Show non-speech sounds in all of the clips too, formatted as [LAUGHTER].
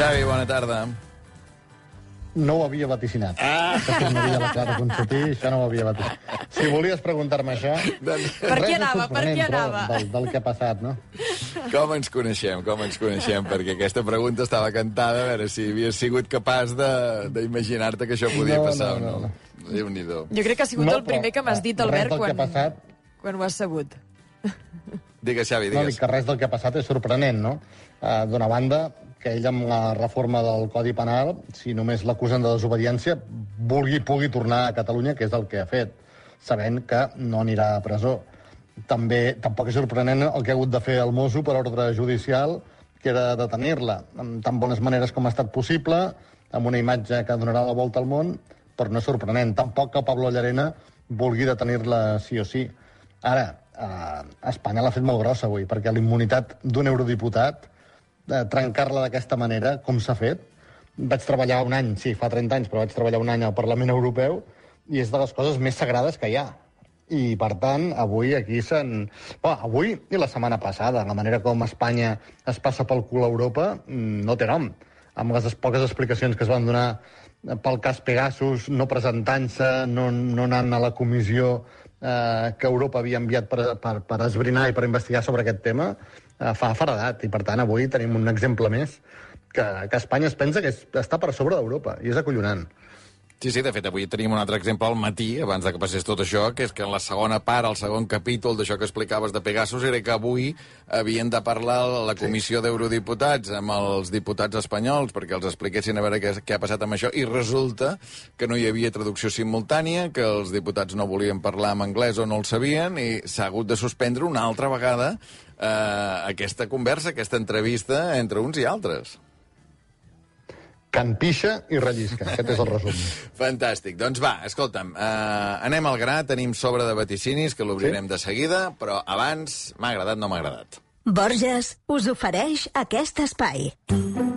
Xavi, bona tarda. No ho havia vaticinat. Ah! Que tornaria la Clara Ponsatí, això no ho havia vaticinat. Si volies preguntar-me això... [LAUGHS] Per què anava? Per què però, anava? Del, del que ha passat, no? Com ens coneixem, com ens coneixem? Perquè aquesta pregunta estava cantada, a veure si havies sigut capaç de- d'imaginar-te que això podia No, passar no, o no. no, Déu-n'hi-do. Jo crec que ha sigut No, el primer però, que m'has dit, Albert, quan, ha passat- quan ho has sabut. Digues, Xavi, No, dic digues. que res del que ha passat és sorprenent, no? Uh, D'una banda, que ell amb la reforma del Codi Penal, si només l'acusen de desobediència, vulgui pugui tornar a Catalunya, que és el que ha fet, sabent que no anirà a presó. També, tampoc és sorprenent el que ha hagut de fer el mosso per ordre judicial, que era detenir-la, amb tan bones maneres com ha estat possible, amb una imatge que donarà la volta al món, però no és sorprenent. Tampoc que Pablo Llarena vulgui detenir-la sí o sí. Ara, eh, Espanya l'ha fet molt grossa avui, perquè la immunitat d'un eurodiputat, eh, trencar-la d'aquesta manera, com s'ha fet, vaig treballar un any, sí, fa 30 anys, però vaig treballar un any al Parlament Europeu, i és de les coses més sagrades que hi ha. I, per tant, avui aquí s'han... Bueno, avui i la setmana passada, la manera com Espanya es passa pel cul a Europa, mm, no té nom. Amb les poques explicacions que es van donar pel cas Pegasus, no presentant-se, no, no anant a la comissió eh, que Europa havia enviat per, per, per esbrinar i per investigar sobre aquest tema, fa faradat. I, per tant, avui tenim un exemple més que, que Espanya es pensa que és, està per sobre d'Europa, i és acollonant. Sí, sí, de fet, avui tenim un altre exemple al matí, abans de que passés tot això, que és que en la segona part, el segon capítol d'això que explicaves de Pegasus, era que avui havien de parlar la comissió d'eurodiputats amb els diputats espanyols perquè els expliquessin a veure què, què ha passat amb això, i resulta que no hi havia traducció simultània, que els diputats no volien parlar en anglès o no el sabien, i s'ha hagut de suspendre una altra vegada eh, aquesta conversa, aquesta entrevista entre uns i altres. Can pixa i rellisca. Aquest és el resum. [LAUGHS] Fantàstic. Doncs va, escolta'm, eh, anem al gra, tenim sobre de vaticinis, que l'obrirem sí? de seguida, però abans m'ha agradat, no m'ha agradat. Borges us ofereix aquest espai. M'ha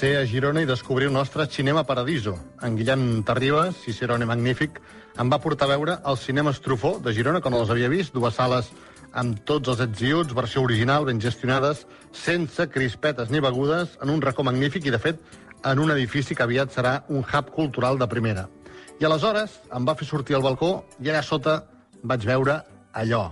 ser a Girona i descobrir el nostre Cinema Paradiso. En Guillem Terribas, Cicerone Magnífic, em va portar a veure el Cinema Estrufó de Girona, que no els havia vist, dues sales amb tots els exiuts, versió original, ben gestionades, sense crispetes ni begudes, en un racó magnífic i, de fet, en un edifici que aviat serà un hub cultural de primera. I aleshores em va fer sortir al balcó i allà sota vaig veure allò.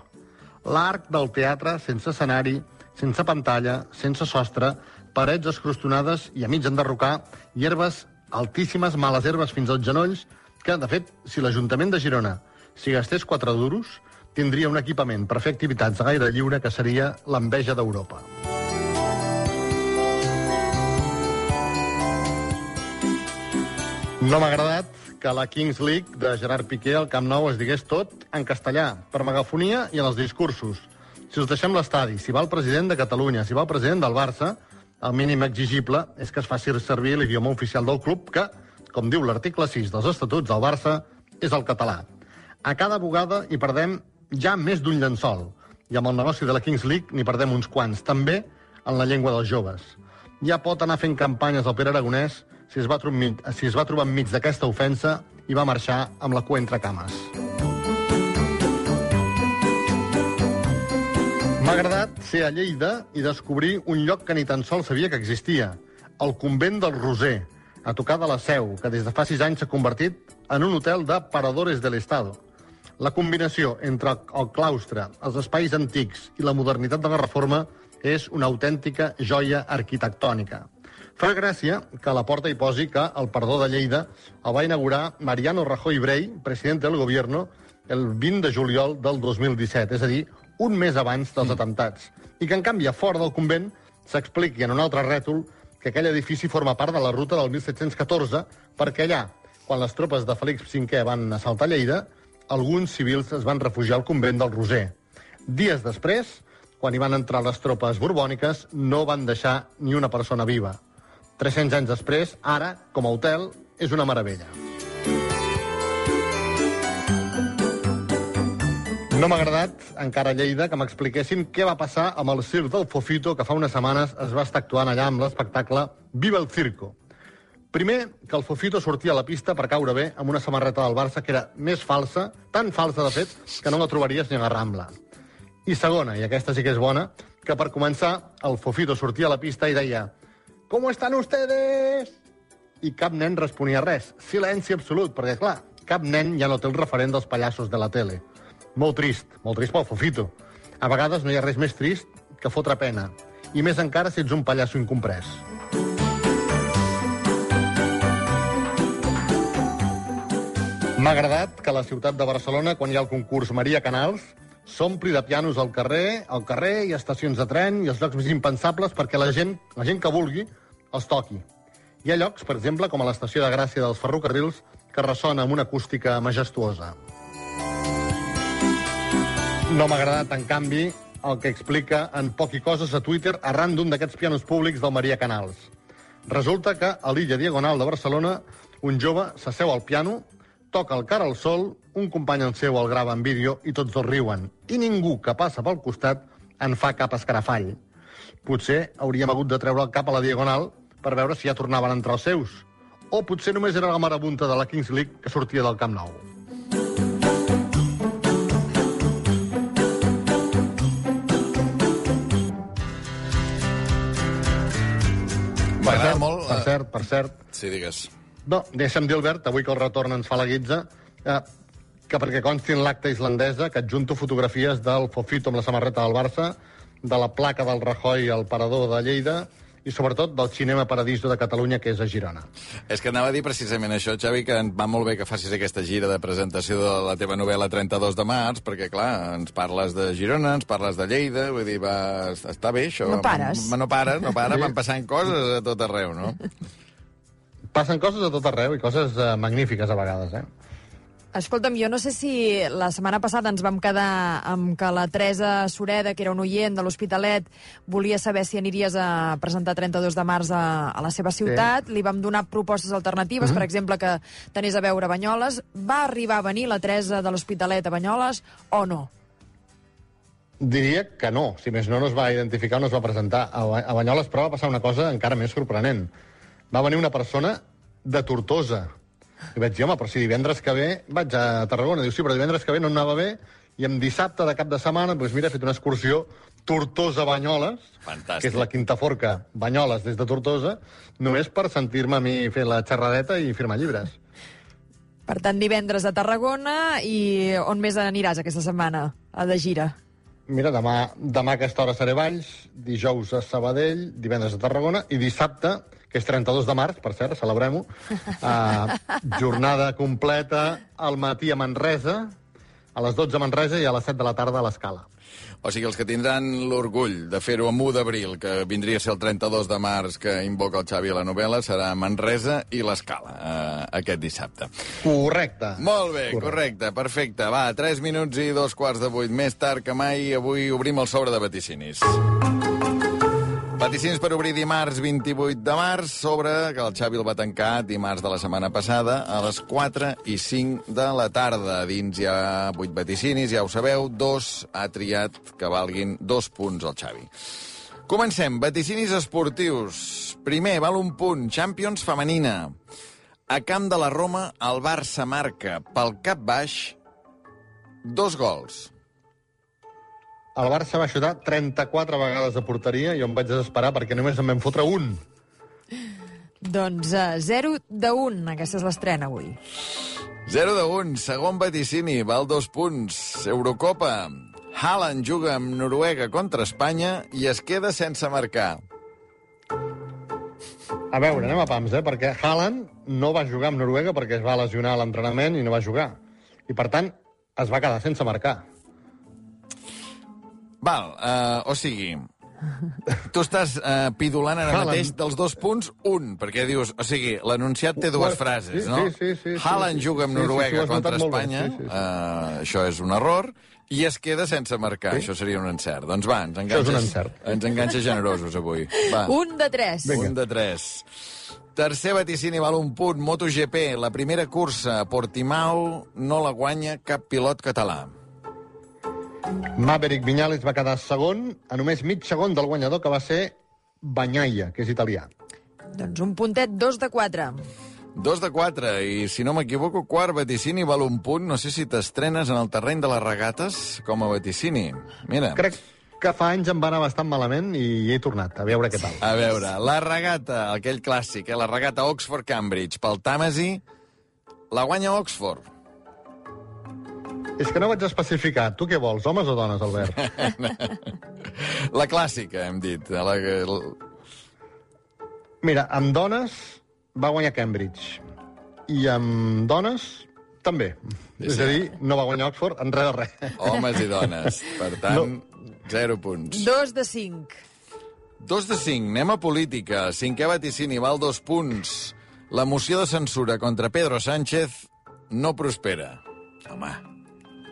L'arc del teatre sense escenari, sense pantalla, sense sostre, parets escrostonades i a mig enderrocar, herbes altíssimes, males herbes fins als genolls, que, de fet, si l'Ajuntament de Girona s'hi gastés 4 duros, tindria un equipament per fer activitats a gaire lliure que seria l'enveja d'Europa. No m'ha agradat que la Kings League de Gerard Piqué al Camp Nou es digués tot en castellà, per megafonia i en els discursos. Si us deixem l'estadi, si va el president de Catalunya, si va el president del Barça, el mínim exigible és que es faci servir l'idioma oficial del club, que, com diu l'article 6 dels Estatuts del Barça, és el català. A cada bugada hi perdem ja més d'un llençol, i amb el negoci de la Kings League n'hi perdem uns quants, també en la llengua dels joves. Ja pot anar fent campanyes al Pere Aragonès si es va, trobar, si es va trobar enmig d'aquesta ofensa i va marxar amb la cua entre cames. M'ha agradat ser a Lleida i descobrir un lloc que ni tan sols sabia que existia, el convent del Roser, a tocar de la Seu, que des de fa sis anys s'ha convertit en un hotel de paradores de l'Estado. La combinació entre el claustre, els espais antics i la modernitat de la reforma és una autèntica joia arquitectònica. Fa gràcia que a la porta hi posi que el perdó de Lleida el va inaugurar Mariano Rajoy Brey, president del Gobierno, el 20 de juliol del 2017, és a dir, un mes abans dels atemptats. I que, en canvi, a fora del convent s'expliqui en un altre rètol que aquell edifici forma part de la ruta del 1714, perquè allà, quan les tropes de Felip V van assaltar Lleida, alguns civils es van refugiar al convent del Roser. Dies després, quan hi van entrar les tropes borbòniques, no van deixar ni una persona viva. 300 anys després, ara, com a hotel, és una meravella. No m'ha agradat, encara Lleida, que m'expliquessin què va passar amb el circ del Fofito, que fa unes setmanes es va estar actuant allà amb l'espectacle Viva el Circo. Primer, que el Fofito sortia a la pista per caure bé amb una samarreta del Barça que era més falsa, tan falsa, de fet, que no la trobaries ni a la Rambla. I segona, i aquesta sí que és bona, que per començar, el Fofito sortia a la pista i deia «Com estan ustedes?» I cap nen responia res. Silenci absolut, perquè, clar, cap nen ja no té el referent dels pallassos de la tele. Molt trist, molt trist pel Fofito. A vegades no hi ha res més trist que fotre pena. I més encara si ets un pallasso incomprès. M'ha agradat que a la ciutat de Barcelona, quan hi ha el concurs Maria Canals, s'ompli de pianos al carrer, al carrer i estacions de tren i els llocs més impensables perquè la gent, la gent que vulgui els toqui. Hi ha llocs, per exemple, com a l'estació de Gràcia dels ferrocarrils, que ressona amb una acústica majestuosa. No m'ha agradat, en canvi, el que explica en poc i coses a Twitter arran d'un d'aquests pianos públics del Maria Canals. Resulta que a l'illa Diagonal de Barcelona un jove s'asseu al piano, toca el cara al sol, un company en seu el grava en vídeo i tots dos riuen. I ningú que passa pel costat en fa cap escarafall. Potser hauríem hagut de treure el cap a la Diagonal per veure si ja tornaven a entrar els seus. O potser només era la marabunta de la Kings League que sortia del Camp Nou. M'agrada cert, molt... Per eh, cert, per cert. Sí, digues. No, deixa'm dir, Albert, avui que el retorn ens fa la guitza, eh, que perquè consti en l'acte islandesa que adjunto fotografies del Fofito amb la samarreta del Barça, de la placa del Rajoy al parador de Lleida i sobretot del Cinema Paradiso de Catalunya, que és a Girona. És que anava a dir precisament això, Xavi, que va molt bé que facis aquesta gira de presentació de la teva novel·la 32 de març, perquè, clar, ens parles de Girona, ens parles de Lleida, vull dir, va... està bé, això. No pares. Ma- No pares, no pares, Sí. van passant coses a tot arreu, no? Passen coses a tot arreu i coses eh, magnífiques a vegades, eh? Escolta'm, jo no sé si la setmana passada ens vam quedar amb que la Teresa Sureda, que era un oient de l'Hospitalet, volia saber si aniries a presentar 32 de març a, a la seva ciutat. Sí. Li vam donar propostes alternatives, mm -hmm. per exemple, que t'anés a veure Banyoles. Va arribar a venir la Teresa de l'Hospitalet a Banyoles o no? Diria que no. Si més no, no es va identificar, no es va presentar. A Banyoles, però, va passar una cosa encara més sorprenent. Va venir una persona de Tortosa. I vaig dir, home, però si divendres que ve vaig a Tarragona. Diu, sí, però divendres que ve no anava bé i amb dissabte de cap de setmana, doncs mira, he fet una excursió Tortosa-Banyoles, Fantàstic. que és la quinta forca Banyoles des de Tortosa, només per sentir-me a mi fer la xerradeta i firmar llibres. Per tant, divendres a Tarragona i on més aniràs aquesta setmana, a de gira? Mira, demà, demà a aquesta hora seré a Valls, dijous a Sabadell, divendres a Tarragona i dissabte, que és 32 de març, per cert, celebrem-ho, uh, [LAUGHS] jornada completa al matí a Manresa, a les 12 a Manresa i a les 7 de la tarda a l'Escala. O sigui, els que tindran l'orgull de fer-ho amb 1 d'abril, que vindria a ser el 32 de març que invoca el Xavi a la novel·la, serà Manresa i l'Escala, eh, aquest dissabte. Correcte. Molt bé, correcte, perfecte. Va, 3 minuts i dos quarts de vuit. Més tard que mai, avui obrim el sobre de vaticinis. Vaticinis per obrir dimarts 28 de març, sobre que el Xavi el va tancar dimarts de la setmana passada a les 4 i 5 de la tarda. Dins hi ha 8 vaticinis, ja ho sabeu, dos ha triat que valguin dos punts al Xavi. Comencem. Vaticinis esportius. Primer, val un punt. Champions femenina. A camp de la Roma, el Barça marca pel cap baix dos gols. El Barça va xutar 34 vegades a porteria i jo em vaig desesperar perquè només em vam fotre un. Doncs uh, 0 de 1, aquesta és l'estrena avui. 0 de 1, segon vaticini, val dos punts. Eurocopa. Haaland juga amb Noruega contra Espanya i es queda sense marcar. A veure, anem a pams, eh? Perquè Haaland no va jugar amb Noruega perquè es va lesionar a l'entrenament i no va jugar. I, per tant, es va quedar sense marcar. Val, uh, o sigui, Tu estàs uh, pidulant ara Haaland. mateix dels dos punts, un, perquè dius... O sigui, l'anunciat té dues Sí, frases, sí, no? sí, sí, sí, Haaland sí. juga amb Sí, sí, Noruega t'ho has contra Espanya. sí, sí, sí. Uh, això és un error. I es queda sense marcar. Sí. Això seria un encert. Doncs va, ens Això és enganxes, un encert. ens enganxes generosos avui. Va. Un de tres. Un de tres. Tercer vaticini val un punt. MotoGP, la primera cursa a Portimao no la guanya cap pilot català. Maverick Viñales va quedar segon a només mig segon del guanyador, que va ser Banyaia, que és italià. Doncs un puntet, dos de quatre. Dos de quatre, i si no m'equivoco, quart vaticini val un punt. No sé si t'estrenes en el terreny de les regates com a vaticini. Mira, Crec que fa anys em va anar bastant malament i he tornat, a veure què tal. a veure, la regata, aquell clàssic, eh? la regata Oxford-Cambridge, pel Tàmesi, la guanya Oxford. És que no vaig especificar. Tu què vols, homes o dones, Albert? [LAUGHS] La clàssica, hem dit. La, Mira, amb dones va guanyar Cambridge. I amb dones, també. Sí, És sí. a dir, no va guanyar Oxford en res de res. homes i dones. Per tant, zero punts. Dos de cinc. Dos de cinc, anem a política. Cinquè vaticini, val dos punts. La moció de censura contra Pedro Sánchez no prospera. Home,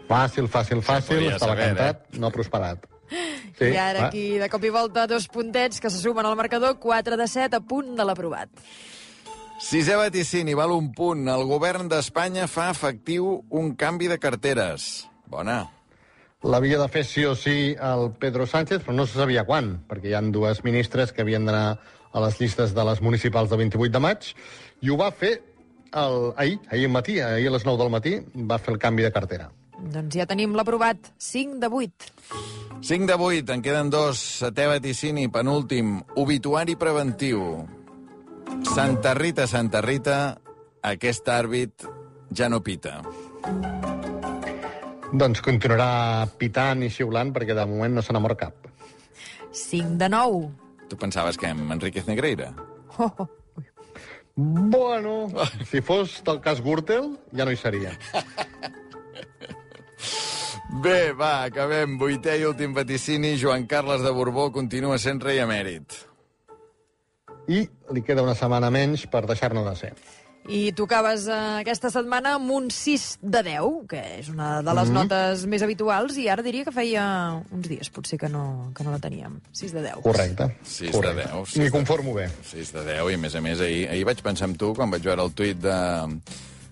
Fàcil, fàcil, fàcil, podia estava saber, cantat, no ha prosperat. [LAUGHS] Sí, I ara va. aquí, de cop i volta, dos puntets que se sumen al marcador, 4 de 7 a punt de l'aprovat. Sisè vaticini, val un punt. El govern d'Espanya fa efectiu un canvi de carteres. Bona. L'havia de fer sí o sí el Pedro Sánchez, però no se sabia quan, perquè hi han dues ministres que havien d'anar a les llistes de les municipals del 28 de maig, i ho va fer el, ahir, ahir matí, ahir a les 9 del matí, va fer el canvi de cartera. Doncs ja tenim l'aprovat, 5 de 8. 5 de 8, en queden dos. Setè vaticini, penúltim. Obituari preventiu. Santa Rita, Santa Rita, aquest àrbit ja no pita. Doncs continuarà pitant i xiulant, perquè de moment no se n'ha mort cap. 5 de 9. Tu pensaves que amb Enriquez Negreira? Oh, oh. Bueno, si fos del cas Gürtel, ja no hi seria. [LAUGHS] Bé, va, acabem. Vuitè i últim vaticini. Joan Carles de Borbó continua sent rei emèrit. I li queda una setmana menys per deixar-ne de ser. I tocaves eh, aquesta setmana amb un 6 de 10, que és una de les notes més habituals, i ara diria que feia uns dies, potser que no, que no la teníem. 6 de 10. Correcte. Sis de correcte. deu, sis M'hi de- conformo bé. 6 de 10, i a més a més ahir, ahir vaig pensar en tu quan vaig veure el tuit de,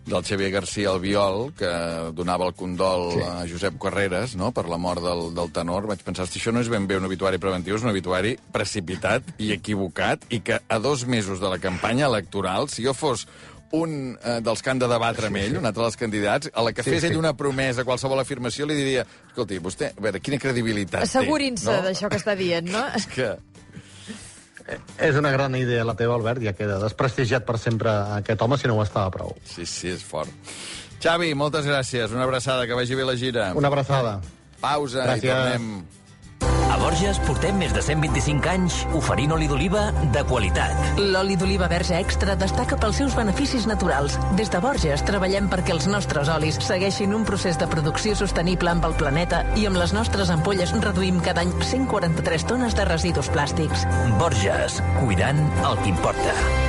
del Xavier García Albiol, que donava el condol Sí. sí. a Josep Carreras no? per la mort del, del tenor. Vaig pensar, si això no és ben bé un obituari preventiu, és un obituari precipitat i equivocat, i que a dos mesos de la campanya electoral, si jo fos un eh, dels que han de debatre amb ell, un altre dels candidats, a la que Sí, fes sí. ell una promesa, qualsevol afirmació, li diria, escolti, vostè, a veure, quina credibilitat Assegurin-se té? d'això que està dient, no? Que... És una gran idea la teva, Albert, ja queda desprestigiat per sempre aquest home si no ho estava prou. Sí, sí, és fort. Xavi, moltes gràcies. Una abraçada, que vagi bé la gira. Una abraçada. Pausa Gràcies. i tornem. A Borges portem més de 125 anys oferint oli d'oliva de qualitat. L'oli d'oliva verge extra destaca pels seus beneficis naturals. Des de Borges treballem perquè els nostres olis segueixin un procés de producció sostenible amb el planeta i amb les nostres ampolles reduïm cada any 143 tones de residus plàstics. Borges, cuidant el que importa.